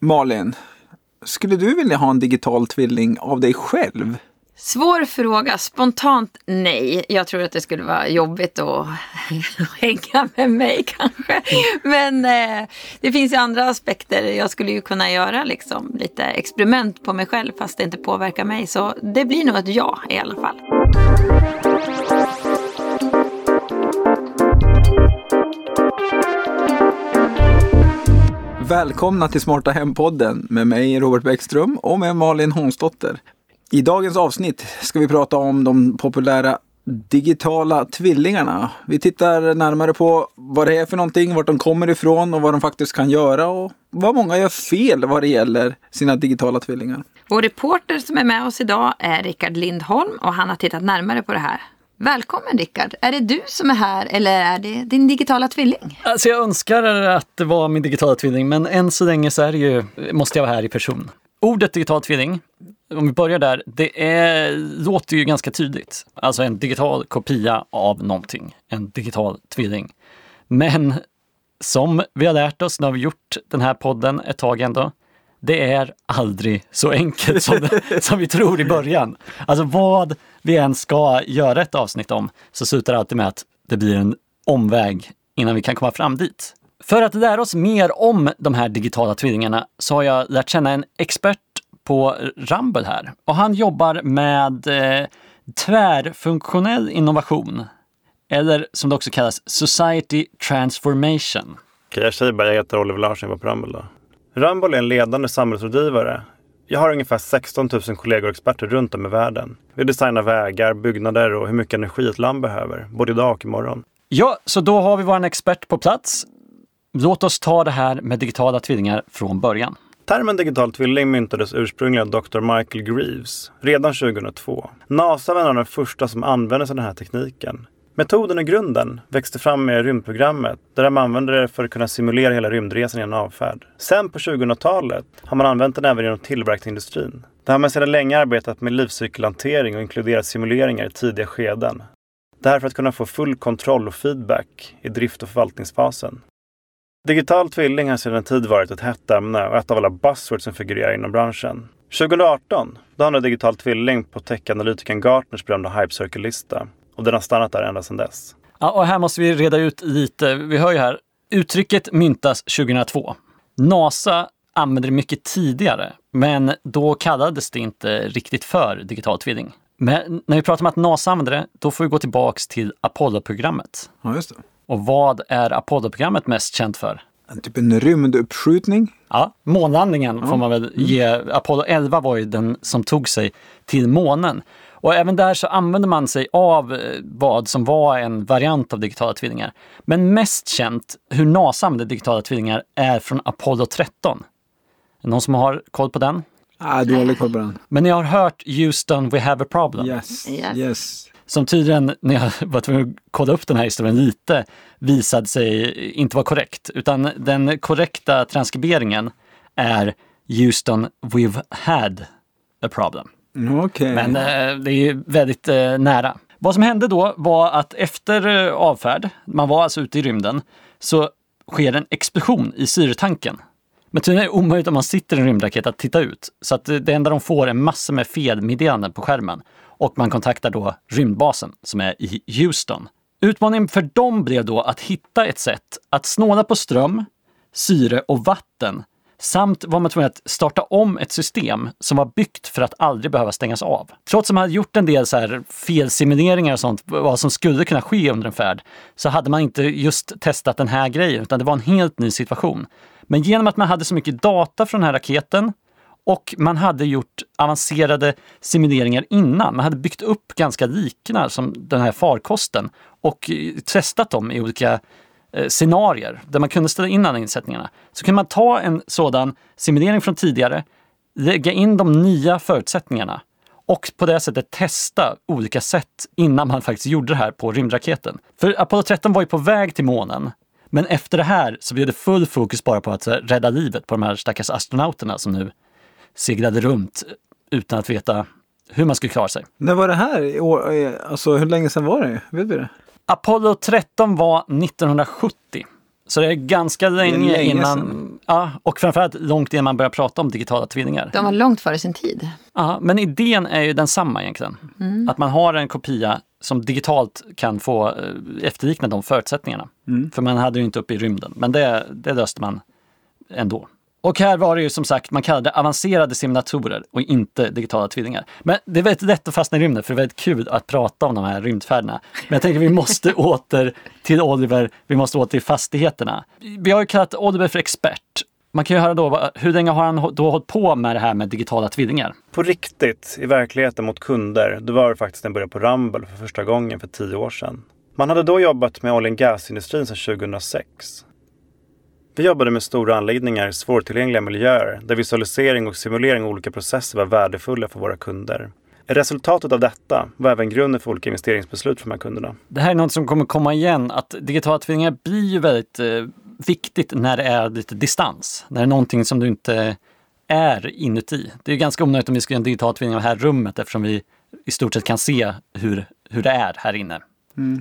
Malin, skulle du vilja ha en digital tvilling av dig själv? Svår fråga. Spontant nej. Jag tror att det skulle vara jobbigt att hänga med mig kanske. Men eh, det finns ju andra aspekter. Jag skulle ju kunna göra liksom, lite experiment på mig själv fast det inte påverkar mig. Så det blir nog ett ja i alla fall. Välkomna till Smarta Hem-podden med mig Robert Bäckström och med Malin Hånsdotter. I dagens avsnitt ska vi prata om de populära digitala tvillingarna. Vi tittar närmare på vad det är för någonting, vart de kommer ifrån och vad de faktiskt kan göra och vad många gör fel vad det gäller sina digitala tvillingar. Vår reporter som är med oss idag är Rickard Lindholm och han har tittat närmare på det här. Välkommen Rickard! Är det du som är här eller är det din digitala tvilling? Alltså jag önskar att det var min digitala tvilling, men än så länge så är det ju, måste jag vara här i person. Ordet digital tvilling, om vi börjar där, det är, låter ju ganska tydligt. Alltså en digital kopia av någonting, en digital tvilling. Men som vi har lärt oss, när vi gjort den här podden ett tag ändå, det är aldrig så enkelt som, som vi tror i början. Alltså vad vi än ska göra ett avsnitt om så slutar det alltid med att det blir en omväg innan vi kan komma fram dit. För att lära oss mer om de här digitala tvillingarna så har jag lärt känna en expert på Rumble här. Och han jobbar med eh, tvärfunktionell innovation. Eller som det också kallas, Society Transformation. Okej, jag säger bara jag heter Oliver Larsson, jag var på Rumble då. Rumble är en ledande samhällsrådgivare. Jag har ungefär 16 000 kollegor och experter runt om i världen. Vi designar vägar, byggnader och hur mycket energi ett land behöver, både idag och imorgon. Ja, så då har vi vår expert på plats. Låt oss ta det här med digitala tvillingar från början. Termen digital tvilling myntades ursprungligen av Dr. Michael Greaves redan 2002. NASA var en av de första som använde sig av den här tekniken. Metoden och grunden växte fram med rymdprogrammet där de använde det för att kunna simulera hela rymdresan i en avfärd. Sen på 2000-talet har man använt den även inom tillverkningsindustrin. Där har man sedan länge arbetat med livscykelhantering och inkluderat simuleringar i tidiga skeden. Det här för att kunna få full kontroll och feedback i drift och förvaltningsfasen. Digital tvilling har sedan en tid varit ett hett ämne och ett av alla buzzwords som figurerar inom branschen. 2018 då hamnade digital tvilling på techanalytikern Gartners berömda Hype Circle-lista och den har stannat där ända sedan dess. Ja, och här måste vi reda ut lite. Vi hör ju här, uttrycket myntas 2002. NASA använde det mycket tidigare, men då kallades det inte riktigt för digital tvilling. Men när vi pratar om att NASA använder det, då får vi gå tillbaks till Apollo-programmet. Ja, just det. Och vad är Apollo-programmet mest känt för? En typ en rymduppskjutning. Ja, månlandningen får man väl ge. Apollo 11 var ju den som tog sig till månen. Och även där så använde man sig av eh, vad som var en variant av digitala tvillingar. Men mest känt hur NASA använde digitala tvillingar är från Apollo 13. Någon som har koll på den? Ah, dålig koll på den. Men ni har hört Houston, we have a problem. Yes, Yes. yes. Som tydligen, när jag var tvungen att kolla upp den här historien lite, visade sig inte vara korrekt. Utan den korrekta transkriberingen är Houston, we've had a problem. Okay. Men eh, det är ju väldigt eh, nära. Vad som hände då var att efter eh, avfärd, man var alltså ute i rymden, så sker en explosion i syretanken. Men tydligen är det omöjligt om man sitter i en rymdraket att titta ut. Så att eh, det enda de får är massor med felmeddelanden på skärmen. Och man kontaktar då rymdbasen som är i Houston. Utmaningen för dem blev då att hitta ett sätt att snåla på ström, syre och vatten Samt var man tvungen att starta om ett system som var byggt för att aldrig behöva stängas av. Trots att man hade gjort en del så här felsimuleringar och sånt, vad som skulle kunna ske under en färd, så hade man inte just testat den här grejen, utan det var en helt ny situation. Men genom att man hade så mycket data från den här raketen och man hade gjort avancerade simuleringar innan. Man hade byggt upp ganska likna som den här farkosten och testat dem i olika Eh, scenarier där man kunde ställa in alla insättningarna. Så kunde man ta en sådan simulering från tidigare, lägga in de nya förutsättningarna och på det sättet testa olika sätt innan man faktiskt gjorde det här på rymdraketen. För Apollo 13 var ju på väg till månen. Men efter det här så blev det full fokus bara på att eh, rädda livet på de här stackars astronauterna som nu seglade runt utan att veta hur man skulle klara sig. När var det här? Eh, alltså hur länge sedan var det? Vet vi det? Apollo 13 var 1970. Så det är ganska länge, länge innan, sedan. ja, och framförallt långt innan man börjar prata om digitala tvillingar. De var långt före sin tid. Ja, men idén är ju densamma egentligen. Att man har en kopia som digitalt kan få eh, efterlikna de förutsättningarna. För man hade ju inte uppe i rymden, men det, det löste man ändå. Och här var det ju som sagt, man kallade det avancerade simulatorer och inte digitala tvillingar. Men det är väldigt lätt att fastna i rymden för det är väldigt kul att prata om de här rymdfärderna. Men jag tänker vi måste åter till Oliver, vi måste åter till fastigheterna. Vi har ju kallat Oliver för expert. Man kan ju höra då, hur länge har han då hållit på med det här med digitala tvillingar? På riktigt, i verkligheten mot kunder, då var det faktiskt jag började på Rumble för första gången för tio år sedan. Man hade då jobbat med oil and gas-industrin sedan 2006. Vi jobbade med stora anläggningar svårtillgängliga miljöer där visualisering och simulering av olika processer var värdefulla för våra kunder. Resultatet av detta var även grunden för olika investeringsbeslut för de här kunderna. Det här är något som kommer komma igen, att digitala tvillingar blir ju väldigt eh, viktigt när det är lite distans. När det är någonting som du inte är inuti. Det är ganska onödigt om vi ska göra en digital tvilling av det här rummet eftersom vi i stort sett kan se hur, hur det är här inne.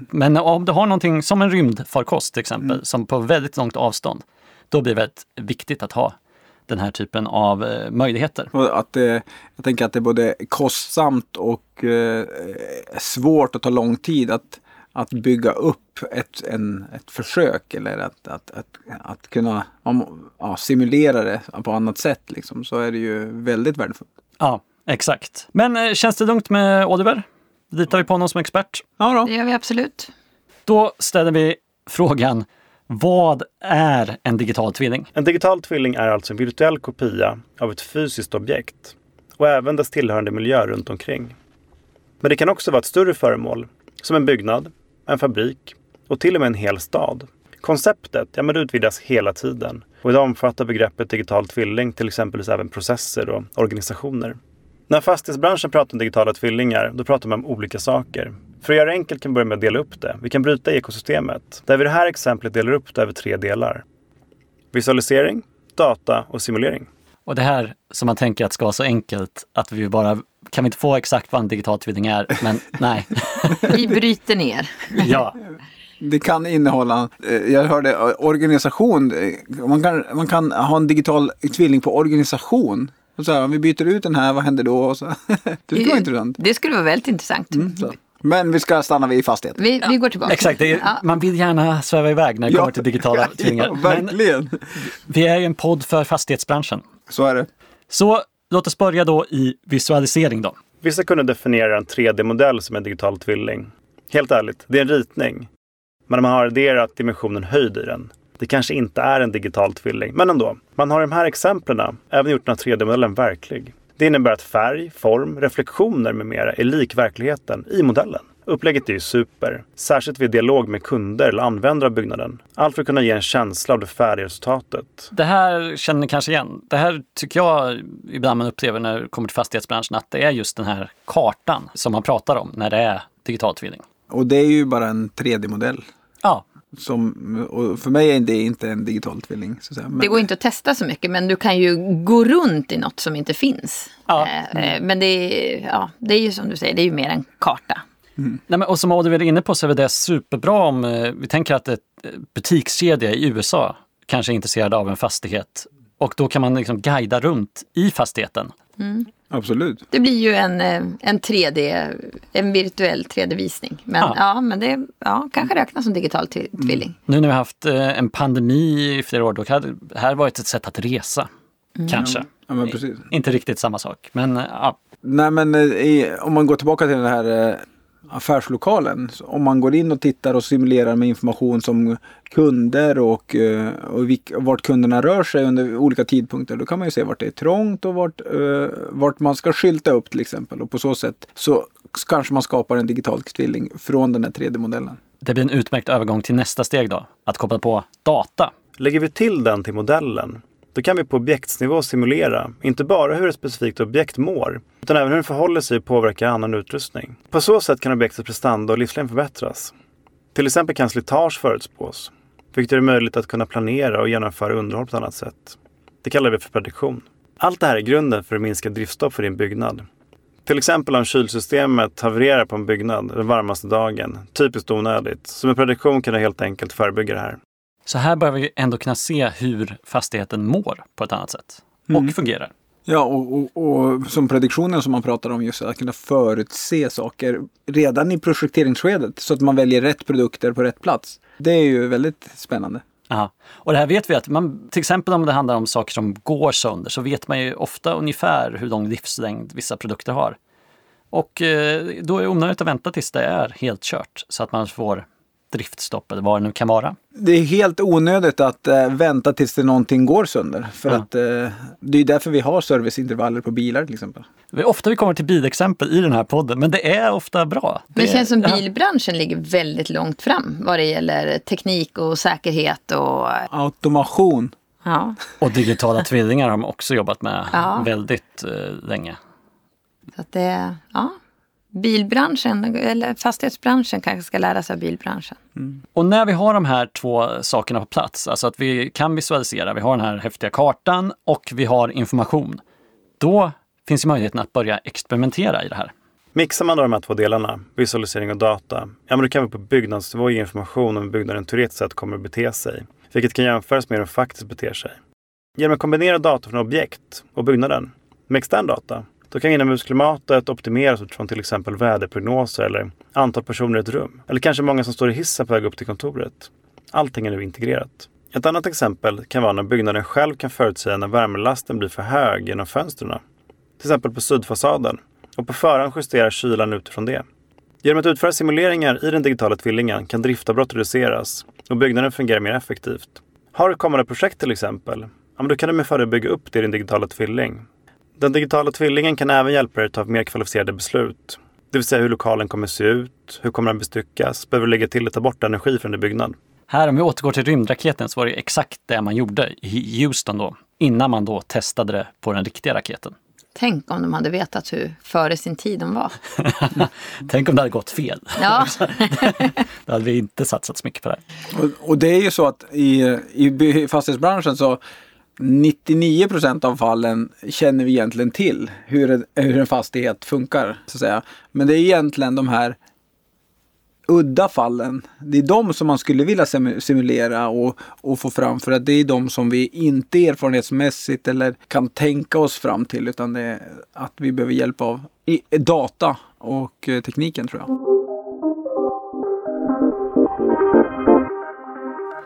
Men om du har någonting som en rymdfarkost till exempel, som på väldigt långt avstånd, då blir det väldigt viktigt att ha den här typen av eh, möjligheter. Att det, jag tänker att det är både kostsamt och eh, svårt och tar lång tid att, att bygga upp ett, en, ett försök eller att, att, att, att kunna om, ja, simulera det på annat sätt. Liksom, så är det ju väldigt värdefullt. Ja, exakt. Men eh, känns det lugnt med Oliver? Litar vi på honom som expert? Ja då. Det gör vi absolut. Då ställer vi frågan, vad är en digital tvilling? En digital tvilling är alltså en virtuell kopia av ett fysiskt objekt och även dess tillhörande miljö runt omkring. Men det kan också vara ett större föremål, som en byggnad, en fabrik och till och med en hel stad. Konceptet ja, men utvidgas hela tiden och idag omfattar begreppet digital tvilling till exempel även processer och organisationer. När fastighetsbranschen pratar om digitala tvillingar, då pratar man om olika saker. För att göra det enkelt kan vi börja med att dela upp det. Vi kan bryta ekosystemet, där vi i det här exemplet delar upp det över tre delar. Visualisering, data och simulering. Och det här som man tänker att ska vara så enkelt att vi bara, kan vi inte få exakt vad en digital tvilling är? Men nej. Vi bryter ner. ja, Det kan innehålla, eh, jag hörde eh, organisation, eh, man kan, man kan ha en digital tvilling på organisation. Och så här, om vi byter ut den här, vad händer då? Och så. Det skulle vara intressant. Det skulle vara väldigt intressant. Så. Men vi ska stanna vid fastighet. Vi, vi går tillbaka. exakt. Är, Ja. Man vill gärna sväva iväg när det kommer till digitala tvillingar. Ja, Men verkligen. vi är ju en podd för fastighetsbranschen. Så är det. Så låt oss börja då i visualisering då. Vissa kunde definiera en 3D-modell som en digital tvilling. Helt ärligt, det är en ritning. Men man har adderat dimensionen höjd i den. Det kanske inte är en digital tvilling, men ändå. Man har i de här exemplen även gjort den här 3D-modellen verklig. Det innebär att färg, form, reflektioner med mera är lik verkligheten i modellen. Upplägget är ju super, särskilt vid dialog med kunder eller användare av byggnaden. Allt för att kunna ge en känsla av det färdiga resultatet. Det här känner ni kanske igen. Det här tycker jag ibland man upplever när det kommer till fastighetsbranschen, att det är just den här kartan som man pratar om när det är digital tvilling. Och det är ju bara en 3D-modell. Som, och för mig är det inte en digital tvilling. Så att säga. Men, Det går inte att testa så mycket men du kan ju gå runt i något som inte finns. Ja. Eh, Men det är, ja, det är ju som du säger, det är ju mer en karta. Nej, men, och som Oliver är inne på så är det superbra om eh, vi tänker att ett butikskedja i USA kanske är intresserad av en fastighet och då kan man liksom guida runt i fastigheten. Absolut. Det blir ju en, eh, en 3D, en virtuell 3D-visning. Men Ja. ja, men det ja, kanske räknas som digital tv- tvilling. Nu när vi har haft eh, en pandemi i flera år, då hade det här varit ett sätt att resa. Kanske. Ja, men precis. Inte riktigt samma sak, men eh, ja. Nej men i, om man går tillbaka till den här affärslokalen. Om man går in och tittar och simulerar med information som kunder och, eh, och vilk, vart kunderna rör sig under olika tidpunkter. Då kan man ju se vart det är trångt och vart, eh, vart man ska skylta upp till exempel. Och på så sätt så kanske man skapar en digital tvilling från den här 3D-modellen. det blir en utmärkt övergång till nästa steg då, att koppla på data. Lägger vi till den till modellen, då kan vi på objektsnivå simulera inte bara hur ett specifikt objekt mår, utan även hur det förhåller sig och påverkar annan utrustning. På så sätt kan objektets prestanda och livslängd förbättras. Till exempel kan slitage förutspås, vilket gör det möjligt att kunna planera och genomföra underhåll på ett annat sätt. Det kallar vi för prediktion. Allt det här är grunden för att minska driftstopp för din byggnad. Till exempel om kylsystemet havererar på en byggnad den varmaste dagen, typiskt onödigt, så med prediktion kan du helt enkelt förebygga det här. Så här börjar vi ändå kunna se hur fastigheten mår på ett annat sätt och fungerar. Ja, och, och, och som prediktionen som man pratar om, just att kunna förutse saker redan i projekteringsskedet så att man väljer rätt produkter på rätt plats. Det är ju väldigt spännande. Aha. Och det här vet vi att man, till exempel om det handlar om saker som går sönder så vet man ju ofta ungefär hur lång livslängd vissa produkter har. Och eh, då är det onödigt att vänta tills det är helt kört så att man får driftstopp eller vad det nu kan vara. Det är helt onödigt att eh, vänta tills det någonting går sönder. För Ja. att eh, det är därför vi har serviceintervaller på bilar till exempel. Det är ofta vi kommer till bilexempel i den här podden, men det är ofta bra. Men det känns som ja. bilbranschen ligger väldigt långt fram vad det gäller teknik och säkerhet och Automation. ja. Och digitala tvillingar har de också jobbat med Ja. väldigt eh, länge. Så att det, ja. Bilbranschen, eller fastighetsbranschen kanske ska lära sig av bilbranschen. Och när vi har de här två sakerna på plats, alltså att vi kan visualisera, vi har den här häftiga kartan och vi har information, då finns ju möjligheten att börja experimentera i det här. Mixar man då de här två delarna, visualisering och data, ja men då kan vi på byggnadsnivå ge information om hur byggnaden teoretiskt sett kommer att bete sig, vilket kan jämföras med hur den faktiskt beter sig. Genom att kombinera data från objekt och byggnaden med extern data, då kan inomhusklimatet optimeras utifrån till exempel väderprognoser eller antal personer i ett rum. Eller kanske många som står i hissen på väg upp till kontoret. Allting är nu integrerat. Ett annat exempel kan vara när byggnaden själv kan förutsäga när värmelasten blir för hög genom fönstren. Till exempel på sydfasaden och på förhand justera kylan utifrån det. Genom att utföra simuleringar i den digitala tvillingen kan driftavbrott reduceras och byggnaden fungerar mer effektivt. Har du kommande projekt till exempel, ja, men då kan du med fördel bygga upp det i din digitala tvilling. Den digitala tvillingen kan även hjälpa dig att ta mer kvalificerade beslut. Det vill säga hur lokalen kommer se ut, hur kommer den bestyckas, behöver du lägga till eller ta bort energi från din byggnad. Här om vi återgår till rymdraketen så var det exakt det man gjorde i Houston då, innan man då testade det på den riktiga raketen. Tänk om de hade vetat hur före sin tid de var. Tänk om det hade gått fel. Ja, Då hade vi inte satsat så mycket på det här. Och, och det är ju så att i, i fastighetsbranschen så 99 procent av fallen känner vi egentligen till hur, en- hur en fastighet funkar. Så att säga. Men det är egentligen de här udda fallen. Det är de som man skulle vilja simulera och, och få fram för att det är de som vi inte erfarenhetsmässigt eller kan tänka oss fram till utan det är att vi behöver hjälp av data och eh, tekniken tror jag.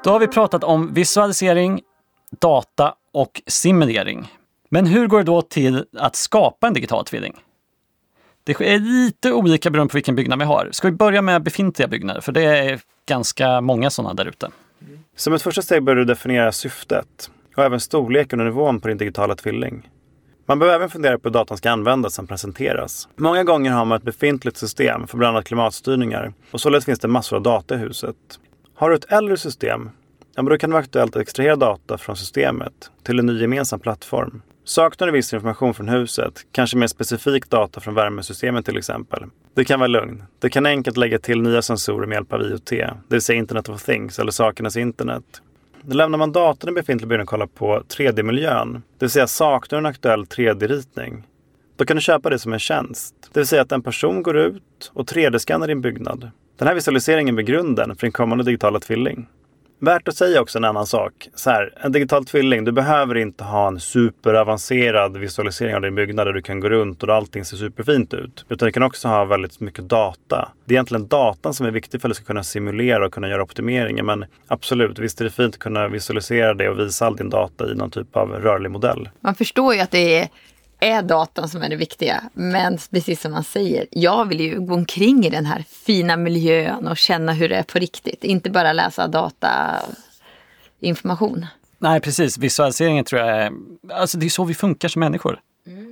Då har vi pratat om visualisering, data och simulering. Men hur går det då till att skapa en digital tvilling? Det är lite olika beroende på vilken byggnad vi har. Ska vi börja med befintliga byggnader? För det är ganska många sådana där ute. Som ett första steg bör du definiera syftet och även storleken och nivån på din digitala tvilling. Man behöver även fundera på hur datan ska användas som presenteras. Många gånger har man ett befintligt system för bland annat klimatstyrningar och således finns det massor av data i huset. Har du ett äldre system, ja, men då kan det vara aktuellt att extrahera data från systemet till en ny gemensam plattform. Saknar du viss information från huset, kanske mer specifik data från värmesystemet till exempel. Det kan vara lugn. Du kan enkelt lägga till nya sensorer med hjälp av IoT, det vill säga Internet of Things eller sakernas internet. Lämnar man datorn i befintlig byggnad och kollar på 3D-miljön, det vill säga saknar du en aktuell 3D-ritning, då kan du köpa det som en tjänst. Det vill säga att en person går ut och 3D-skannar din byggnad. Den här visualiseringen blir grunden för din kommande digitala tvilling. Värt att säga också en annan sak. Så här, en digital tvilling, du behöver inte ha en superavancerad visualisering av din byggnad där du kan gå runt och allting ser superfint ut. Utan du kan också ha väldigt mycket data. Det är egentligen datan som är viktig för att du ska kunna simulera och kunna göra optimeringar. Men absolut, visst är det fint att kunna visualisera det och visa all din data i någon typ av rörlig modell. man förstår ju att det är, är datan som är det viktiga. Men precis som man säger, jag vill ju gå omkring i den här fina miljön och känna hur det är på riktigt. Inte bara läsa datainformation. Nej, precis. Visualiseringen tror jag är... Alltså det är så vi funkar som människor.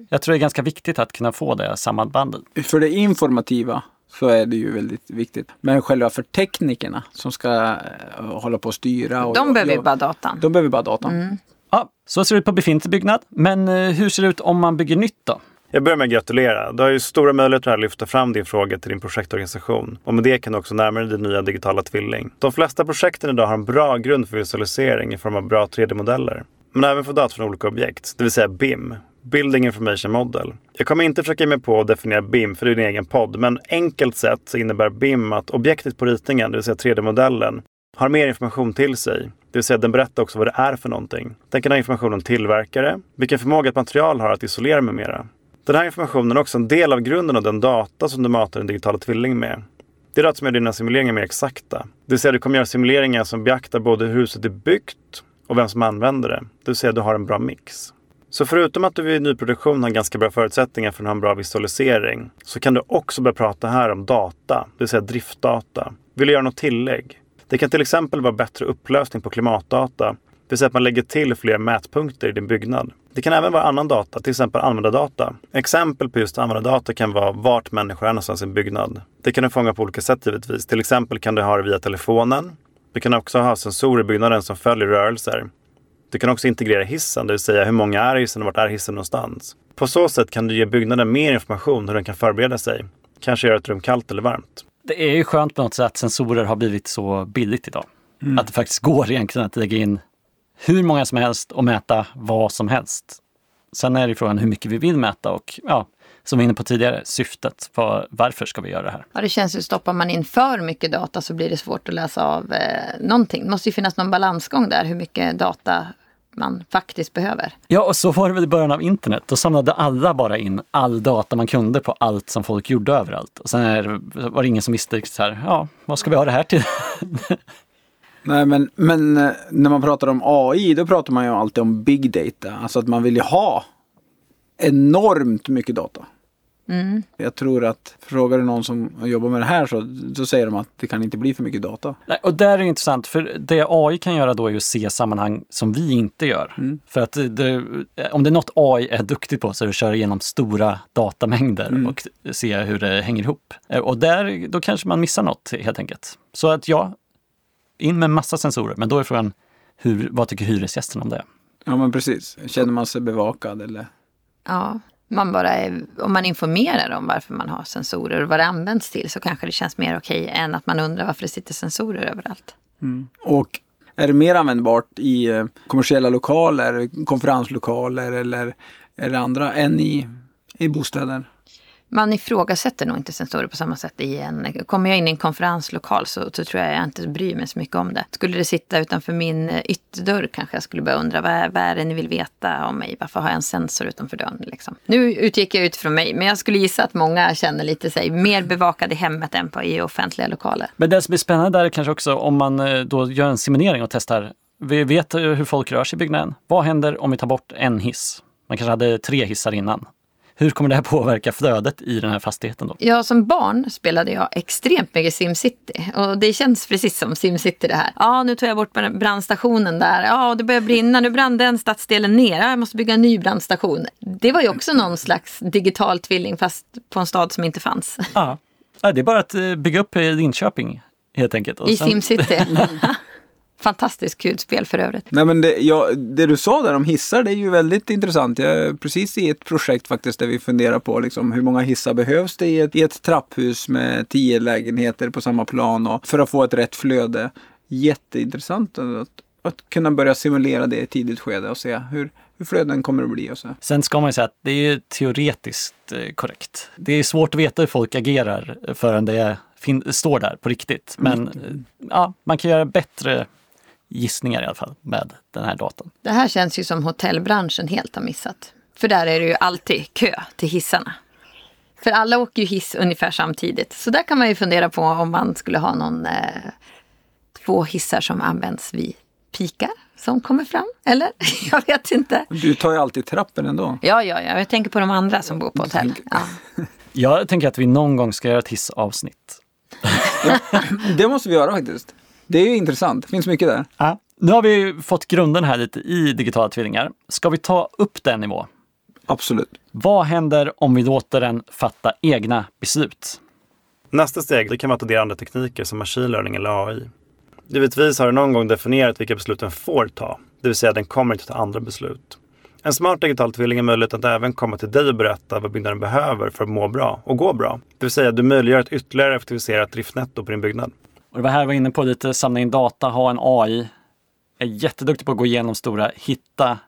Jag tror det är ganska viktigt att kunna få det sammanbandet. för det informativa så är det ju väldigt viktigt. Men själva för teknikerna som ska eh, hålla på och styra. Och, De behöver ju bara datan. De behöver bara datan. Ja, så ser det ut på befintlig byggnad. Men eh, hur ser det ut om man bygger nytt då? Jag börjar med att gratulera. Du har ju stora möjligheter att lyfta fram din fråga till din projektorganisation. Och med det kan du också närma dig din nya digitala tvilling. De flesta projekten idag har en bra grund för visualisering i form av bra 3D-modeller. Men även för data från olika objekt, det vill säga BIM. Building Information Model. Jag kommer inte försöka ge mig på att definiera BIM för det är din egen podd, men enkelt sett så innebär BIM att objektet på ritningen, det vill säga 3D-modellen, har mer information till sig. Det vill säga den berättar också vad det är för någonting. Den kan ha information om tillverkare, vilken förmåga ett material har att isolera med mera. Den här informationen är också en del av grunden av den data som du matar din digitala tvilling med. Det är det som gör dina simuleringar mer exakta. Det vill säga du kommer göra simuleringar som beaktar både hur huset är byggt och vem som använder det. Det vill säga du har en bra mix. Så förutom att du vid nyproduktion har ganska bra förutsättningar för att ha en bra visualisering så kan du också börja prata här om data, det vill säga driftdata. Vill du göra något tillägg? Det kan till exempel vara bättre upplösning på klimatdata, det vill säga att man lägger till fler mätpunkter i din byggnad. Det kan även vara annan data, till exempel användardata. Exempel på just användardata kan vara vart människor är någonstans i en byggnad. Det kan du fånga på olika sätt givetvis. Till exempel kan du ha det via telefonen. Du kan också ha sensorer i byggnaden som följer rörelser. Du kan också integrera hissen, det vill säga hur många är i hissen och vart är hissen någonstans. På så sätt kan du ge byggnaden mer information hur den kan förbereda sig. Kanske göra ett rum kallt eller varmt. Det är ju skönt på något sätt att sensorer har blivit så billigt idag. Mm. Att det faktiskt går egentligen att lägga in hur många som helst och mäta vad som helst. Sen är det frågan hur mycket vi vill mäta och ja, som vi var inne på tidigare, syftet. Var, varför ska vi göra det här? Ja, det känns ju, stoppar man in för mycket data så blir det svårt att läsa av eh, någonting. Det måste ju finnas någon balansgång där, hur mycket data man faktiskt behöver. Ja, och så var det väl i början av internet. Då samlade alla bara in all data man kunde på allt som folk gjorde överallt. Och sen var det ingen som visste riktigt så här, ja, vad ska vi ha det här till? Nej, men, men eh, när man pratar om AI, då pratar man ju alltid om big data. Alltså att man vill ju ha enormt mycket data. Mm. Jag tror att frågar du någon som jobbar med det här så, så säger de att det kan inte bli för mycket data. Nej, och där är det intressant, för det AI kan göra då är att se sammanhang som vi inte gör. Mm. För att det, om det är något AI är duktigt på så är det att köra igenom stora datamängder Mm. och se hur det hänger ihop. Eh, Och där, då kanske man missar något helt enkelt. Så att ja, in med massa sensorer, men då är frågan, hur, vad tycker hyresgästen om det? Ja men precis. Känner man sig bevakad eller? Ja, man bara är, om man informerar om varför man har sensorer och vad det används till så kanske det känns mer okej än att man undrar varför det sitter sensorer överallt. Mm. Och är det mer användbart i eh, kommersiella lokaler, konferenslokaler eller är det andra än i, i bostäder? Man ifrågasätter nog inte sensorer på samma sätt i en... Kommer jag in i en konferenslokal så, så tror jag jag inte bryr mig så mycket om det. Skulle det sitta utanför min eh, ytterdörr kanske jag skulle börja undra vad, är- vad är det ni vill veta om mig? Varför har jag en sensor utanför dörren? Liksom? Nu utgick jag utifrån mig, men jag skulle gissa att många känner lite sig mer bevakade i hemmet än på, i offentliga lokaler. Men det som blir spännande där är kanske också om man eh, då gör en simulering och testar. Vi vet eh, hur folk rör sig i byggnaden. Vad händer om vi tar bort en hiss? Man kanske hade tre hissar innan. Hur kommer det här påverka flödet i den här fastigheten då? Ja, som barn spelade jag extremt mycket SimCity. Och det känns precis som SimCity det här. Ja, nu tar jag bort brandstationen där. Ja, det börjar brinna. Nu brann den stadsdelen ner. Ja, jag måste bygga en ny brandstation. Det var ju också någon slags digital tvilling fast på en stad som inte fanns. Ja. Ja, det är bara att eh, bygga upp Linköping helt enkelt. Och I sen- SimCity. Fantastiskt kul spel för övrigt. Nej men det, ja, det du sa där om hissar det är ju väldigt intressant. Jag är precis i ett projekt faktiskt där vi funderar på liksom, hur många hissar behövs det i ett, i ett trapphus med tio lägenheter på samma plan och för att få ett rätt flöde. Jätteintressant att, att kunna börja simulera det i ett tidigt skede och se hur, hur flöden kommer att bli och så. Sen ska man ju säga att det är ju teoretiskt eh, korrekt. Det är svårt att veta hur folk agerar förrän det fin- står där på riktigt. Men eh, ja, man kan göra bättre gissningar i alla fall med den här datan. Det här känns ju som hotellbranschen helt har missat. För där är det ju alltid kö till hissarna. För alla åker ju hiss ungefär samtidigt. Så där kan man ju fundera på om man skulle ha någon eh, två hissar som används vid pikar som kommer fram. Eller? Jag vet inte. Du tar ju alltid trappen ändå. Ja, ja, ja. Jag tänker på de andra som bor på hotell. Ja. Jag tänker att vi någon gång ska göra ett hissavsnitt. Det måste vi göra faktiskt. Det är ju intressant. Det finns mycket där. Ja. Nu har vi fått grunden här lite i digitala tvillingar. Ska vi ta upp den nivå? Absolut. Vad händer om vi låter den fatta egna beslut? Nästa steg det kan vara att addera andra tekniker som machine learning eller AI. Givetvis har du någon gång definierat vilka beslut den får ta, det vill säga den kommer inte ta andra beslut. En smart digital tvilling är möjligt att även komma till dig och berätta vad byggnaden behöver för att må bra och gå bra. Det vill säga du möjliggör ett ytterligare effektiviserat driftnetto på din byggnad. Och det var här vi var inne på lite, samla in data, ha en AI. Är jätteduktig på att gå igenom stora, hitta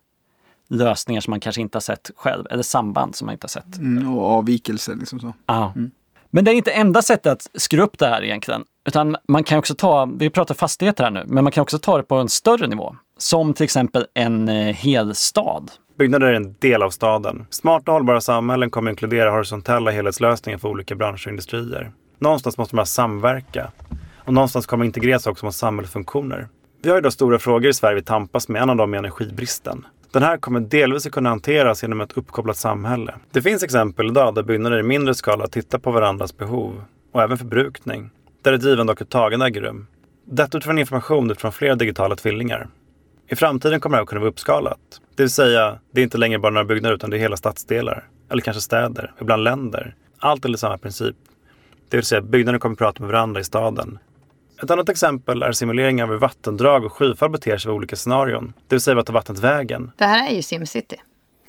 lösningar som man kanske inte har sett själv, eller samband som man inte har sett. Mm, och avvikelser liksom så. Ja. Men det är inte enda sättet att skruva upp det här egentligen. Utan man kan också ta, vi pratar fastigheter här nu, men man kan också ta det på en större nivå. Som till exempel en eh, hel stad. Byggnader är en del av staden. Smarta och hållbara samhällen kommer inkludera horisontella helhetslösningar för olika branscher och industrier. Någonstans måste här samverka. Och någonstans kommer integreras också med samhällsfunktioner. Vi har idag stora frågor i Sverige vi tampas med. En av dem är energibristen. Den här kommer delvis att kunna hanteras genom ett uppkopplat samhälle. Det finns exempel idag där byggnader i mindre skala tittar på varandras behov och även förbrukning. Där ett givande och ett tagande äger rum. Detta utifrån information utifrån flera digitala tvillingar. I framtiden kommer det här att kunna vara uppskalat. Det vill säga, det är inte längre bara några byggnader utan det är hela stadsdelar. Eller kanske städer, ibland länder. Allt enligt samma princip. Det vill säga, byggnader kommer att prata med varandra i staden. Ett annat exempel är simuleringar av hur vattendrag och skyfall beter sig i olika scenarion. Det vill säga, vart tar vattnet vägen? Det här är ju SimCity.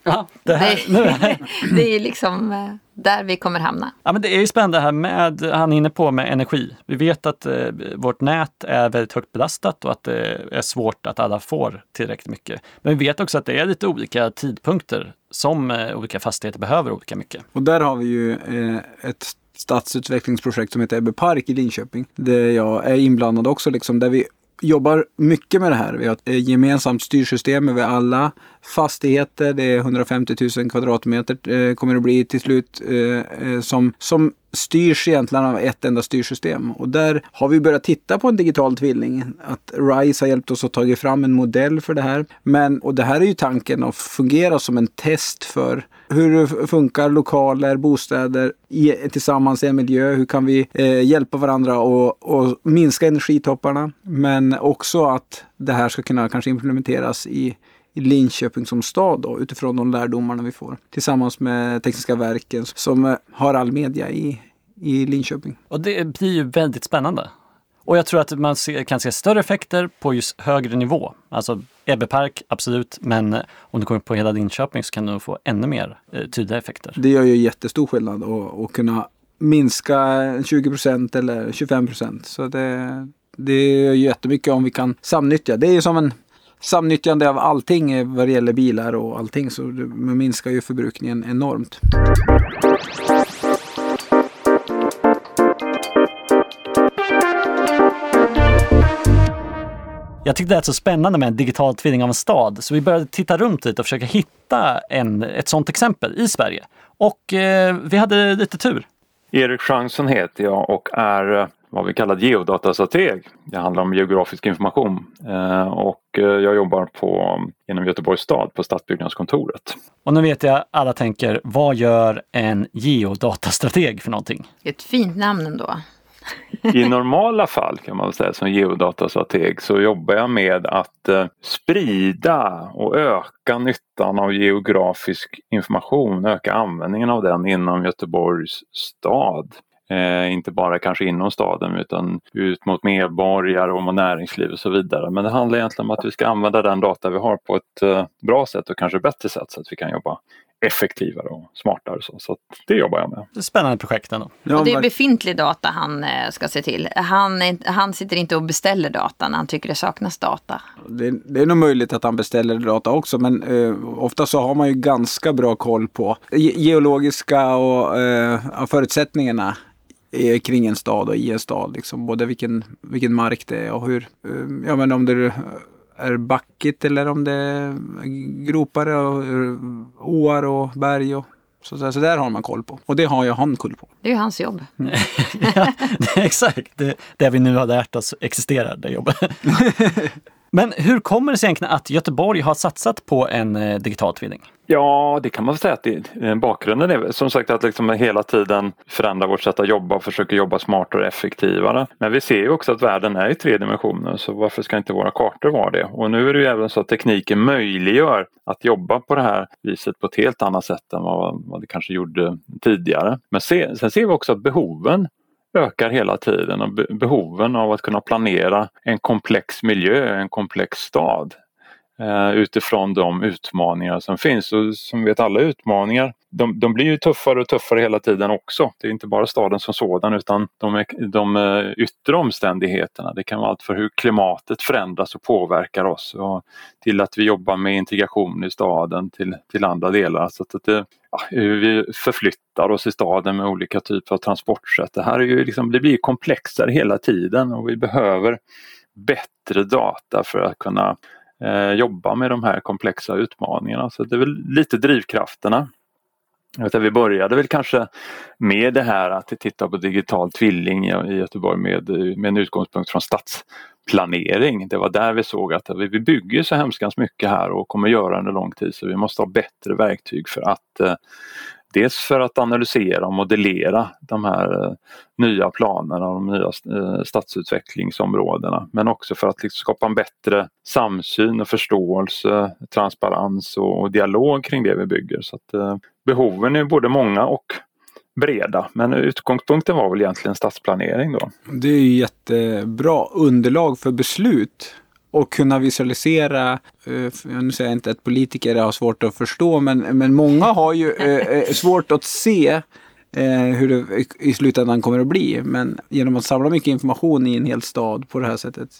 Ja, det, här, Det, nu är det är liksom eh, där vi kommer hamna. Ja, men det är ju spännande här med, han är inne på med energi. Vi vet att eh, vårt nät är väldigt högt belastat och att det är svårt att alla får tillräckligt mycket. Men vi vet också att det är lite olika tidpunkter som eh, olika fastigheter behöver olika mycket. Och där har vi ju eh, ett stadsutvecklingsprojekt som heter Ebbe Park i Linköping. Där jag är inblandad också, liksom, där vi jobbar mycket med det här. Vi har ett eh, gemensamt styrsystem över alla fastigheter. Det är 150 000 kvadratmeter eh, kommer det bli till slut eh, eh, som, som styrs egentligen av ett enda styrsystem. Och där har vi börjat titta på en digital tvilling. Att RISE har hjälpt oss att ta fram en modell för det här. Men, och det här är ju tanken att fungera som en test för hur funkar lokaler, bostäder i, tillsammans i en miljö. Hur kan vi eh, hjälpa varandra och, och minska energitopparna? Men också att det här ska kunna kanske implementeras i i Linköping som stad då, utifrån de lärdomarna vi får. Tillsammans med Tekniska verken som eh, har all media i, i Linköping. Och det blir ju väldigt spännande. Och jag tror att man se, kan se större effekter på just högre nivå. Alltså Ebbe Park, absolut, men om du kommer på hela Linköping så kan du få ännu mer eh, tydliga effekter. Det gör ju jättestor skillnad att kunna minska 20 procent eller 25 procent. Så det, det gör jättemycket om vi kan samnyttja. Det är ju som en samnyttjande av allting vad det gäller bilar och allting så det minskar ju förbrukningen enormt. Jag tyckte det lät så spännande med en digital tvilling av en stad, så vi började titta runt lite och försöka hitta en, ett sådant exempel i Sverige. Och eh, vi hade lite tur. Erik Schansson heter jag och är vad vi kallar geodatastrateg. Det handlar om geografisk information eh, och eh, jag jobbar på, inom Göteborgs stad på stadsbyggnadskontoret. Och nu vet jag alla tänker, vad gör en geodatastrateg för någonting? Ett fint namn ändå. I normala fall kan man säga som geodatastrateg så jobbar jag med att eh, sprida och öka nyttan av geografisk information, öka användningen av den inom Göteborgs stad. Eh, inte bara kanske inom staden utan ut mot medborgare och mot näringsliv och så vidare. Men det handlar egentligen om att vi ska använda den data vi har på ett eh, bra sätt och kanske bättre sätt så att vi kan jobba effektivare och smartare. Så, så det jobbar jag med. Det är spännande projekt ändå. Ja, och det är befintlig data han eh, ska se till. Han, han sitter inte och beställer data när han tycker det saknas data. Det, det är nog möjligt att han beställer data också men eh, ofta så har man ju ganska bra koll på geologiska och eh, förutsättningarna kring en stad och i en stad. Liksom. Både vilken, vilken mark det är och hur, eh, ja men om det är backigt eller om det är gropar och åar och berg och så, där, så där har man koll på. Och det har ju han koll på. Det är ju hans jobb. ja, exakt, det, det vi nu har lärt oss existerar, det jobbet. Men hur kommer det sig egentligen att Göteborg har satsat på en eh, digital tvilling? Ja, det kan man säga att det, eh, bakgrunden är som sagt att liksom hela tiden förändra vårt sätt att jobba och försöka jobba smartare och effektivare. Men vi ser ju också att världen är i tre dimensioner så varför ska inte våra kartor vara det? Och nu är det ju även så att tekniken möjliggör att jobba på det här viset på ett helt annat sätt än vad, vad det kanske gjorde tidigare. Men se, sen ser vi också att behoven ökar hela tiden och behoven av att kunna planera en komplex miljö, en komplex stad. Eh, utifrån de utmaningar som finns. Och som vet alla utmaningar, de, de, blir ju tuffare och tuffare hela tiden också. Det är inte bara staden som sådan utan de, de eh, yttre omständigheterna. Det kan vara allt för hur klimatet förändras och påverkar oss och till att vi jobbar med integration i staden till, till andra delar. Så att det, ja, hur vi förflyttar oss i staden med olika typer av transportsätt. Det här är ju liksom, det blir komplexare hela tiden och vi behöver bättre data för att kunna eh, jobba med de här komplexa utmaningarna. Så det är väl lite drivkrafterna. Vi började väl kanske med det här att titta på digital tvilling i Göteborg med, med en utgångspunkt från stadsplanering. Det var där vi såg att vi bygger så hemskt mycket här och kommer göra under lång tid så vi måste ha bättre verktyg för att eh, Dels för att analysera och modellera de här eh, nya planerna och de nya eh, stadsutvecklingsområdena men också för att liksom skapa en bättre samsyn och förståelse, transparens och dialog kring det vi bygger. Så att, eh, behoven är både många och breda men utgångspunkten var väl egentligen stadsplanering då. Det är ju jättebra underlag för beslut och kunna visualisera, uh, nu säger jag inte att politiker har svårt att förstå, men, men många har ju uh, svårt att se hur det i slutändan kommer att bli. Men genom att samla mycket information i en hel stad på det här sättet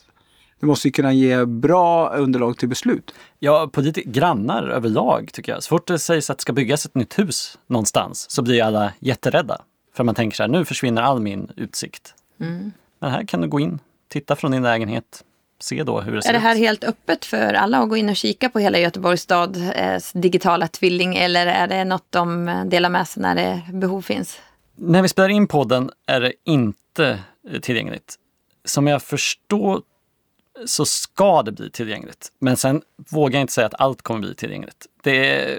det måste ju kunna ge bra underlag till beslut. Ja, politik, grannar överlag tycker jag. Så fort det sägs att det ska byggas ett nytt hus någonstans så blir alla jätterädda. För man tänker så här, nu försvinner all min utsikt. Mm. Men här kan du gå in, titta från din lägenhet, se då hur det ser ut. Är det här ut. helt öppet för alla att gå in och kika på hela Göteborgs stads eh, digitala tvilling eller är det något de delar med sig när det behov finns? När vi spelar in podden är det inte tillgängligt. Som jag förstår så ska det bli tillgängligt. Men sen vågar jag inte säga att allt kommer bli tillgängligt. Det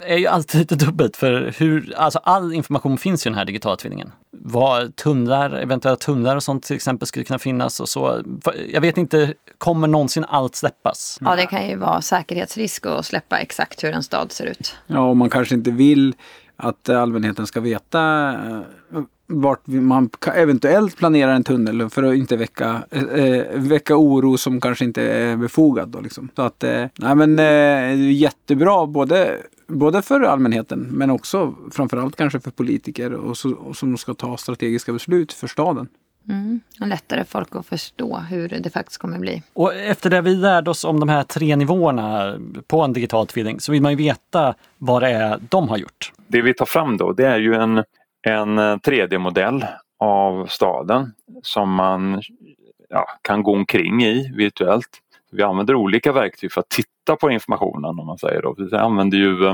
är ju alltid lite dubbelt för hur, alltså all information finns ju i den här digitala tvillingen. Vad tunnlar, eventuella tunnlar och sånt till exempel skulle kunna finnas och så. Jag vet inte, kommer någonsin allt släppas? Ja, det kan ju vara säkerhetsrisk att släppa exakt hur en stad ser ut. Ja, och man kanske inte vill att allmänheten ska veta eh, vart man eventuellt planerar en tunnel för att inte väcka, äh, väcka oro som kanske inte är befogad. Då, liksom. Så att, äh, nej, men, äh, jättebra både, både för allmänheten men också framförallt kanske för politiker och, så, och som ska ta strategiska beslut för staden. Mm. Och lättare folk att förstå hur det faktiskt kommer bli. Och efter det vi lärde oss om de här tre nivåerna på en digital tvilling så vill man ju veta vad det är de har gjort. Det vi tar fram då det är ju en en eh, 3D-modell av staden som man ja, kan gå omkring i virtuellt. Vi använder olika verktyg för att titta på informationen om man säger då. Vi använder ju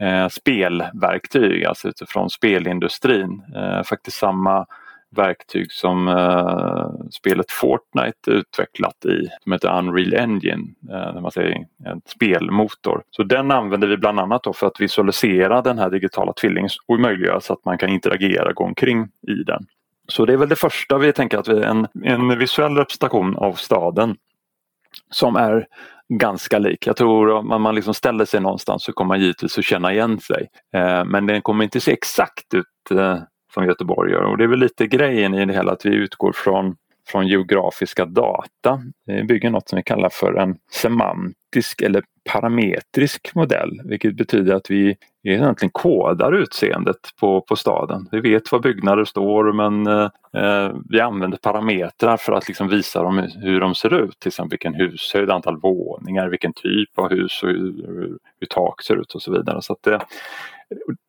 eh, spelverktyg, alltså utifrån spelindustrin. Eh, faktiskt samma verktyg som eh, spelet Fortnite utvecklat i, som heter Unreal Engine, eh, när man säger en spelmotor. Så den använder vi bland annat för att visualisera den här digitala tvillingen och möjliggöra så att man kan interagera, gå omkring i den. Så det är väl det första vi tänker att vi är en, en visuell representation av staden som är ganska lik. Jag tror om man liksom ställer sig någonstans så kommer man givetvis att känna igen sig. Eh, men den kommer inte se exakt ut eh, som Göteborg gör. Och det är väl lite grejen i det hela att vi utgår från, från geografiska data. Vi bygger något som vi kallar för en semantisk eller parametrisk modell, vilket betyder att vi egentligen kodar utseendet på, på staden. Vi vet var byggnader står men eh, vi använder parametrar för att liksom visa dem hur de ser ut. Till exempel vilken hushöjd, antal våningar, vilken typ av hus och hur, hur, hur tak ser ut och så vidare. Så det, eh,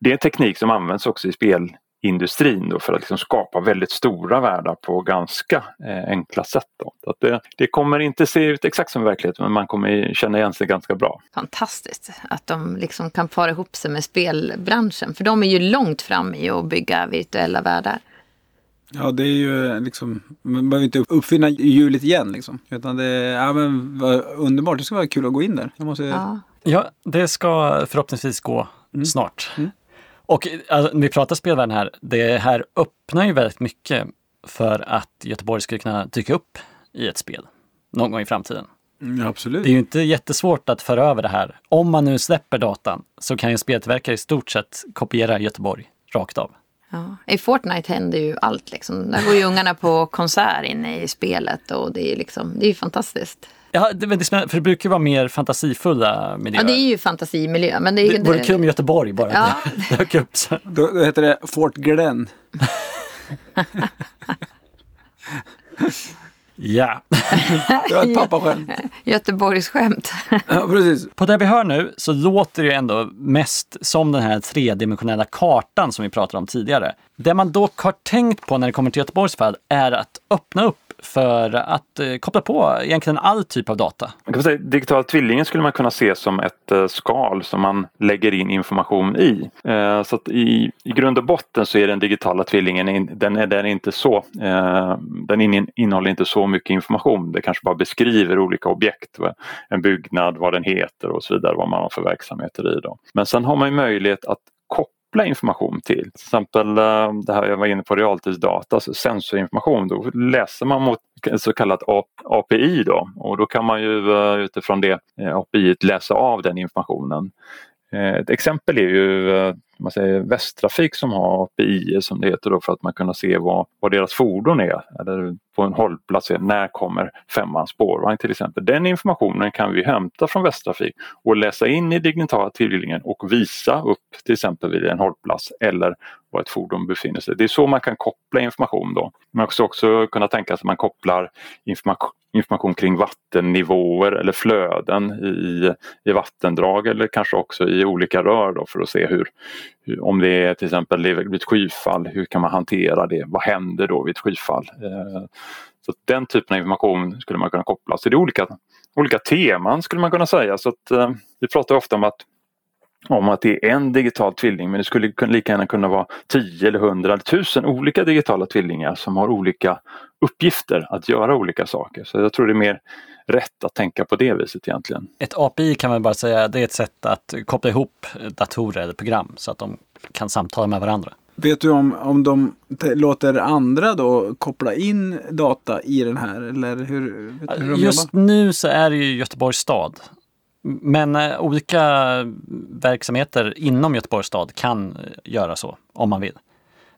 det är en teknik som används också i spel industrin då för att liksom skapa väldigt stora världar på ganska eh, enkla sätt. Då. Så det, det, kommer inte se ut exakt som verkligheten men man kommer känna igen sig ganska bra. Fantastiskt att de liksom kan para ihop sig med spelbranschen för de är ju långt fram i att bygga virtuella världar. Ja, det är ju liksom, man behöver inte uppfinna hjulet igen liksom. Utan det, ja men vad underbart, det ska vara kul att gå in där. Jag måste... ja. ja, det ska förhoppningsvis gå mm. snart. Mm. Och alltså, när vi pratar spelvärlden här, det här öppnar ju väldigt mycket för att Göteborg skulle kunna dyka upp i ett spel någon gång i framtiden. Mm, absolut. Det är ju inte jättesvårt att föra över det här. Om man nu släpper datan så kan ju speltillverkare i stort sett kopiera Göteborg rakt av. Ja. I Fortnite händer ju allt. Liksom. Där går ju ungarna på konsert inne i spelet och det är, liksom, det är fantastiskt. Ja, det, det, för det brukar vara mer fantasifulla miljöer. Ja, det är ju fantasimiljö. Men det, är, det vore kul om Göteborg bara ja. dök upp. Så. Då, då heter det Fort Glen. Ja. Det var ett pappaskämt. Göteborgsskämt. Ja, precis. På det vi hör nu så låter det ändå mest som den här tredimensionella kartan som vi pratade om tidigare. Det man dock har tänkt på när det kommer till Göteborgs fall är att öppna upp för att eh, koppla på egentligen all typ av data. Man kan säga, digitala tvillingen skulle man kunna se som ett eh, skal som man lägger in information i. Eh, så att i, i grund och botten så är den digitala tvillingen den är, den är inte så, den innehåller inte så mycket information. Det kanske bara beskriver olika objekt, en byggnad, vad den heter och så vidare, vad man har för verksamheter i. Då. Men sen har man ju möjlighet att koppla information till. Till exempel eh, det här jag var inne på realtidsdata, alltså sensorinformation. Då läser man mot ett så kallat API då och då kan man ju eh, utifrån det eh, API läsa av den informationen. Ett exempel är ju man säger, Västtrafik som har API som det heter då för att man kunna se vad, vad deras fordon är. Eller på en hållplats, när kommer femman spårvagn till exempel. Den informationen kan vi hämta från Västtrafik och läsa in i digitala tillgängligheten och visa upp till exempel vid en hållplats eller var ett fordon befinner sig. Det är så man kan koppla information då. Man kan också kunna tänka sig att man kopplar information information kring vattennivåer eller flöden i, i vattendrag eller kanske också i olika rör då för att se hur, hur om det är till exempel vid ett skyfall, hur kan man hantera det? Vad händer då vid ett skyfall? Eh, så den typen av information skulle man kunna koppla. Så det är olika, olika teman skulle man kunna säga. Så att, eh, vi pratar ofta om att om att det är en digital tvilling men det skulle lika gärna kunna vara 10 eller 100 eller 1000 olika digitala tvillingar som har olika uppgifter att göra olika saker. Så jag tror det är mer rätt att tänka på det viset egentligen. Ett API kan man bara säga, det är ett sätt att koppla ihop datorer eller program så att de kan samtala med varandra. Vet du om, om de låter andra då koppla in data i den här? Eller hur, hur Just jobbar? nu så är det ju Göteborgs stad men eh, olika verksamheter inom Göteborgs stad kan eh, göra så om man vill.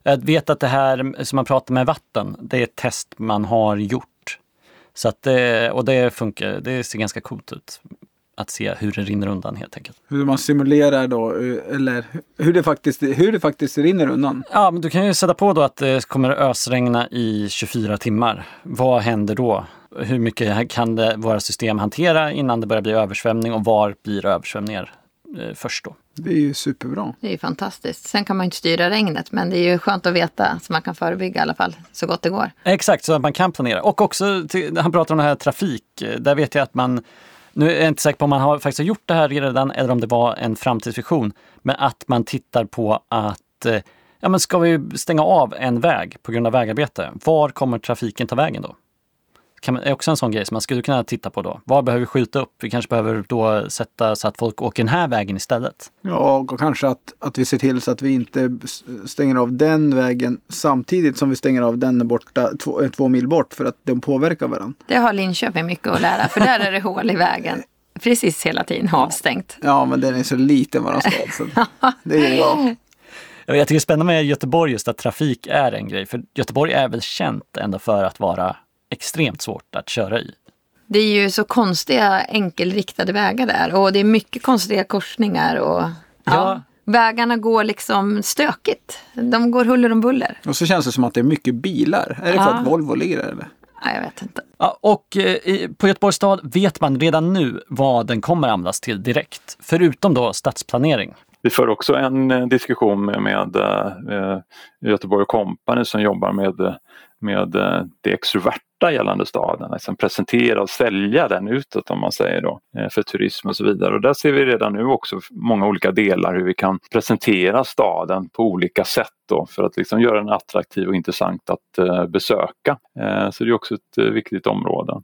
Jag vet att det här som man pratar med vatten, det är ett test man har gjort. Så att det, och det funkar, det ser ganska coolt ut. Att se hur det rinner undan helt enkelt. Hur man simulerar då, eller hur det faktiskt, hur det faktiskt rinner undan? Ja, men du kan ju sätta på då att det kommer ösregna i 24 timmar. Vad händer då? hur mycket kan det, våra system hantera innan det börjar bli översvämning och var blir översvämningar eh, först då? Det är ju superbra. Det är ju fantastiskt. Sen kan man inte styra regnet men det är ju skönt att veta så man kan förebygga i alla fall så gott det går. Exakt, så att man kan planera. Och också, till, han pratar om det här trafik, där vet jag att man nu är jag inte säker på om man har faktiskt gjort det här redan eller om det var en framtidsvision. Men att man tittar på att eh, ja, men ska vi stänga av en väg på grund av vägarbete? Var kommer trafiken ta vägen då? Kan, är också en sån grej som man skulle kunna titta på då. Var behöver vi skjuta upp? Vi kanske behöver då sätta så att folk åker den här vägen istället. Ja, och kanske att, att vi ser till så att vi inte stänger av den vägen samtidigt som vi stänger av den borta, två, eh, två mil bort för att de påverkar varandra. Det har Linköping mycket att lära för där är det hål i vägen. Precis hela tiden avstängt. Ja, men den är så liten våran stad. Så det är bra. Jag tycker det är spännande med Göteborg just att trafik är en grej. För Göteborg är väl känt ändå för att vara extremt svårt att köra i. Det är ju så konstiga enkelriktade vägar där och det är mycket konstiga korsningar. Och, ja. ja. Vägarna går liksom stökigt. De går huller om buller. Och så känns det som att det är mycket bilar. Är det ja. för att Volvo ligger där eller? Ja, jag vet inte. Ja, och eh, på Göteborgs stad vet man redan nu vad den kommer användas till direkt. Förutom då stadsplanering. Vi för också en eh, diskussion med, med eh, Göteborg Company som jobbar med med eh, det extroverta gällande staden. Liksom presentera och sälja den utåt om man säger då eh, för turism och så vidare. Och där ser vi redan nu också många olika delar hur vi kan presentera staden på olika sätt då för att liksom göra den attraktiv och intressant att eh, besöka. Så det är också ett viktigt område.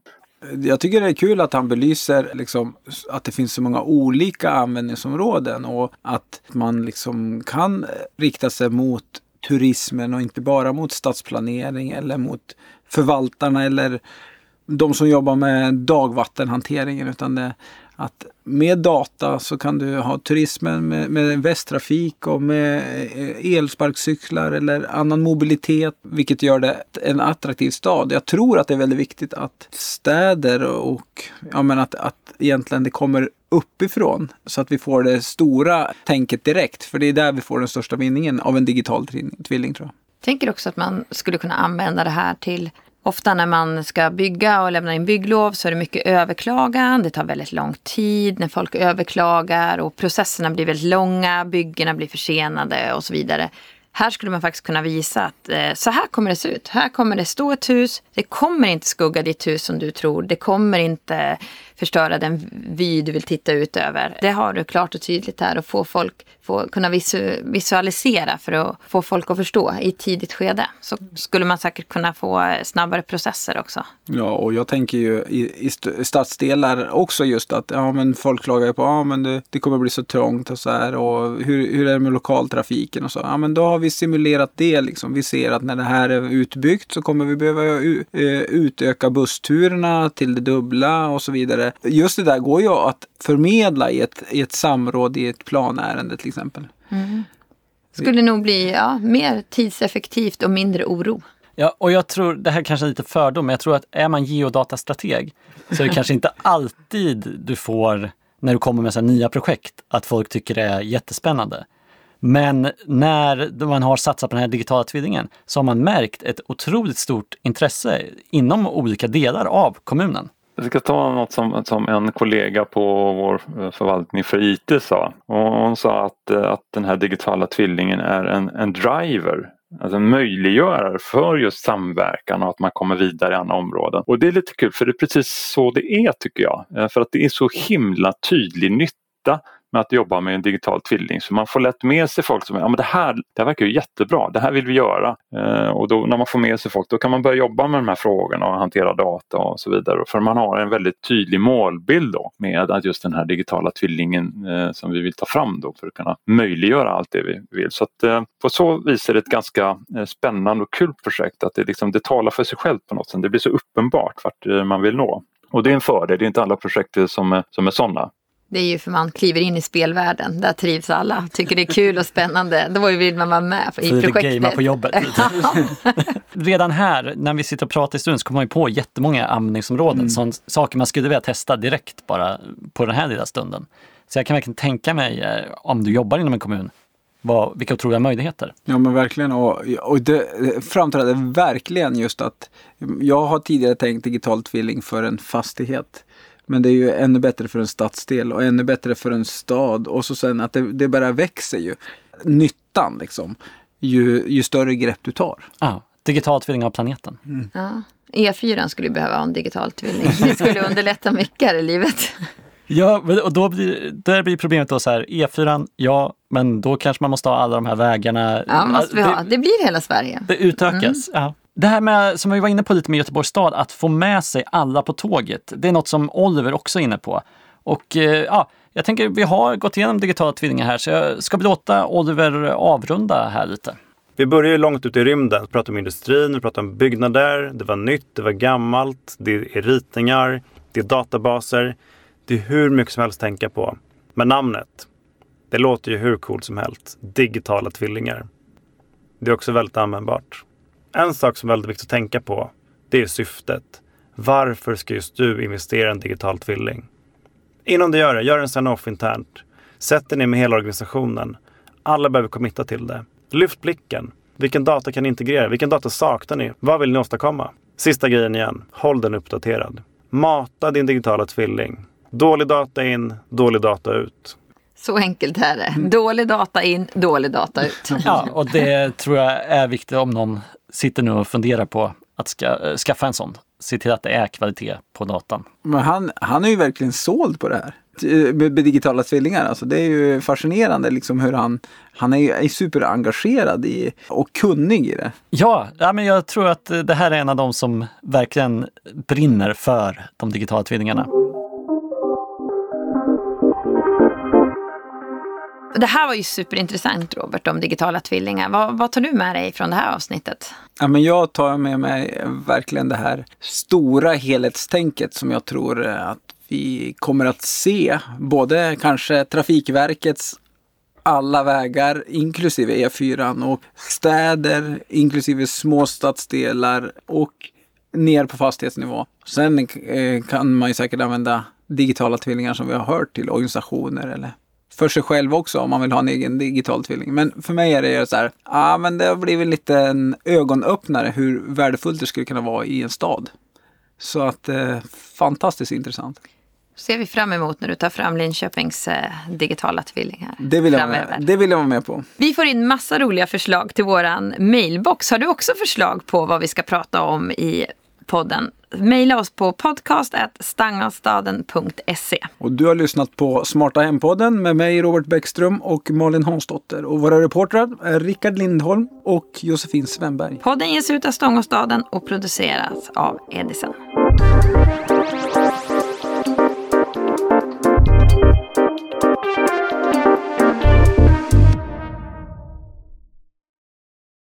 Jag tycker det är kul att han belyser liksom, att det finns så många olika användningsområden och att man liksom kan rikta sig mot turismen och inte bara mot stadsplanering eller mot förvaltarna eller de som jobbar med dagvattenhanteringen utan det, att med data så kan du ha turismen med, med västtrafik och med eh, elsparkcyklar eller annan mobilitet vilket gör det en attraktiv stad. Jag tror att det är väldigt viktigt att städer och ja, men att, att egentligen det kommer uppifrån så att vi får det stora tänket direkt. För det är där vi får den största vinningen av en digital tvilling tror jag. Jag tänker också att man skulle kunna använda det här till Ofta när man ska bygga och lämna in bygglov så är det mycket överklagan. Det tar väldigt lång tid när folk överklagar och processerna blir väldigt långa, byggena blir försenade och så vidare. Här skulle man faktiskt kunna visa att eh, så här kommer det se ut. Här kommer det stå ett hus. Det kommer inte skugga ditt hus som du tror. Det kommer inte förstöra den vy du vill titta ut över. Det har du klart och tydligt här och få folk få, kunna visu, visualisera för att få folk att förstå i ett tidigt skede. Så skulle man säkert kunna få snabbare processer också. Ja, och jag tänker ju i, i stadsdelar också just att ja, men folk klagar på att ja, men det, det kommer bli så trångt och så här och hur, hur är det med lokaltrafiken och så. Ja, men då har vi simulerat det liksom. Vi ser att när det här är utbyggt så kommer vi behöva eh, utöka bussturerna till det dubbla och så vidare. Just det där går ju att förmedla i ett, i ett samråd i ett planärende till exempel. Skulle nog bli ja, mer tidseffektivt och mindre oro. Ja, och jag tror, det här kanske är lite fördom, men jag tror att är man geodatastrateg så är det kanske inte alltid du får, när du kommer med så här nya projekt, att folk tycker det är jättespännande. Men när man har satsat på den här digitala tvillingen så har man märkt ett otroligt stort intresse inom olika delar av kommunen. Jag ska ta något som, som en kollega på vår eh, förvaltning för IT sa. Och hon sa att, eh, att den här digitala tvillingen är en, en driver Alltså en möjliggörare för just samverkan och att man kommer vidare i andra områden. Och det är lite kul för det är precis så det är tycker jag. Eh, för att det är så himla tydlig nytta med att jobba med en digital tvilling. Så man får lätt med sig folk som ja, men det här det här verkar ju jättebra, det här vill vi göra. Eh, och då, när man får med sig folk då kan man börja jobba med de här frågorna och hantera data och så vidare. För man har en väldigt tydlig målbild då med att just den här digitala tvillingen eh, som vi vill ta fram då för att kunna möjliggöra allt det vi vill. Så att, eh, på så vis är det ett ganska eh, spännande och kul projekt att det, liksom, det talar för sig självt på något sätt. Det blir så uppenbart vart eh, man vill nå. Och det är en fördel, det är inte alla projekt som är, som är sådana. Det är ju för man kliver in i spelvärlden. Där trivs alla. Tycker det är kul och spännande. Då vill man vara med i Så lite projektet. gamea på jobbet. Redan här, när vi sitter och pratar i stund, så kommer man ju på jättemånga användningsområden. Sånt, saker man skulle vilja testa direkt bara på den här lilla stunden. Så jag kan verkligen tänka mig, eh, om du jobbar inom en kommun, vad, vilka otroliga möjligheter. Ja men verkligen och, och det framträder verkligen just att jag har tidigare tänkt digital tvilling för en fastighet. Men det är ju ännu bättre för en stadsdel och ännu bättre för en stad och så sen att det, det bara växer ju. Nyttan liksom. Ju, ju större grepp du tar. Ah, digital tvilling av planeten. Ja. E4 skulle ju behöva ha en digital tvilling. Det skulle underlätta mycket här i livet. Ja, och då blir, där blir problemet då så här, E4, ja, men då kanske man måste ha alla de här vägarna. Ja, måste vi det, ha. Det blir hela Sverige. Det utökas. Ja. Det här med, som vi var inne på lite med Göteborgs stad, att få med sig alla på tåget. Det är något som Oliver också är inne på. Och eh, ja, jag tänker vi har gått igenom digitala tvillingar här, så jag ska vi låta Oliver avrunda här lite. Vi börjar ju långt ut i rymden. Vi pratar om industrin, vi pratar om byggnader. Det var nytt, det var gammalt, det är ritningar, det är databaser. Det är hur mycket som helst att tänka på. Men namnet, det låter ju hur coolt som helst. Digitala tvillingar. Det är också väldigt användbart. En sak som är väldigt viktigt att tänka på, det är syftet. Varför ska just du investera i en digital tvilling? Innan du gör det, gör en sign-off internt. Sätt dig ner med hela organisationen. Alla behöver committa till det. Lyft blicken. Vilken data kan ni integrera? Vilken data saknar ni? Vad vill ni åstadkomma? Sista grejen igen. Håll den uppdaterad. Mata din digitala tvilling. Dålig data in, dålig data ut. Så enkelt är det. Dålig data in, dålig data ut. Ja, och det tror jag är viktigt om någon sitter nu och funderar på att ska, eh, skaffa en sån. Se till att det är kvalitet på datan. Men han, han är ju verkligen såld på det här. Med, med digitala tvillingar. Alltså det är ju fascinerande liksom hur han, han är, ju- superengagerad i och kunnig i det. Ja, ja, men jag tror att eh, det här är en av de som verkligen brinner för de digitala tvillingarna. Det här var ju superintressant Robert om digitala tvillingar. Vad, vad tar du med dig från det här avsnittet? Ja, men jag tar med mig verkligen det här stora helhetstänket som jag tror eh, att vi kommer att se. Både kanske Trafikverkets alla vägar inklusive E4 och städer inklusive små stadsdelar och ner på fastighetsnivå. Sen eh, kan man ju säkert använda digitala tvillingar som vi har hört till organisationer eller för sig själv också om man vill ha en egen digital tvilling. Men för mig är det så här, ja men det har blivit lite en ögonöppnare hur värdefullt det skulle kunna vara i en stad. Så att eh, fantastiskt intressant. ser vi fram emot när du tar fram Linköpings eh, digitala tvillingar. Det vill, jag vara med, det vill jag vara med på. Vi får in massa roliga förslag till våran mailbox. Har du också förslag på vad vi ska prata om i podden? Maila oss på podcast.stangastaden.se. Och du har lyssnat på Smarta Hem-podden med mig Robert Bäckström och Malin Hansdotter. Och våra reportrar är Rickard Lindholm och Josefin Svenberg. Podden ges ut av Stångåstaden och produceras av Edison.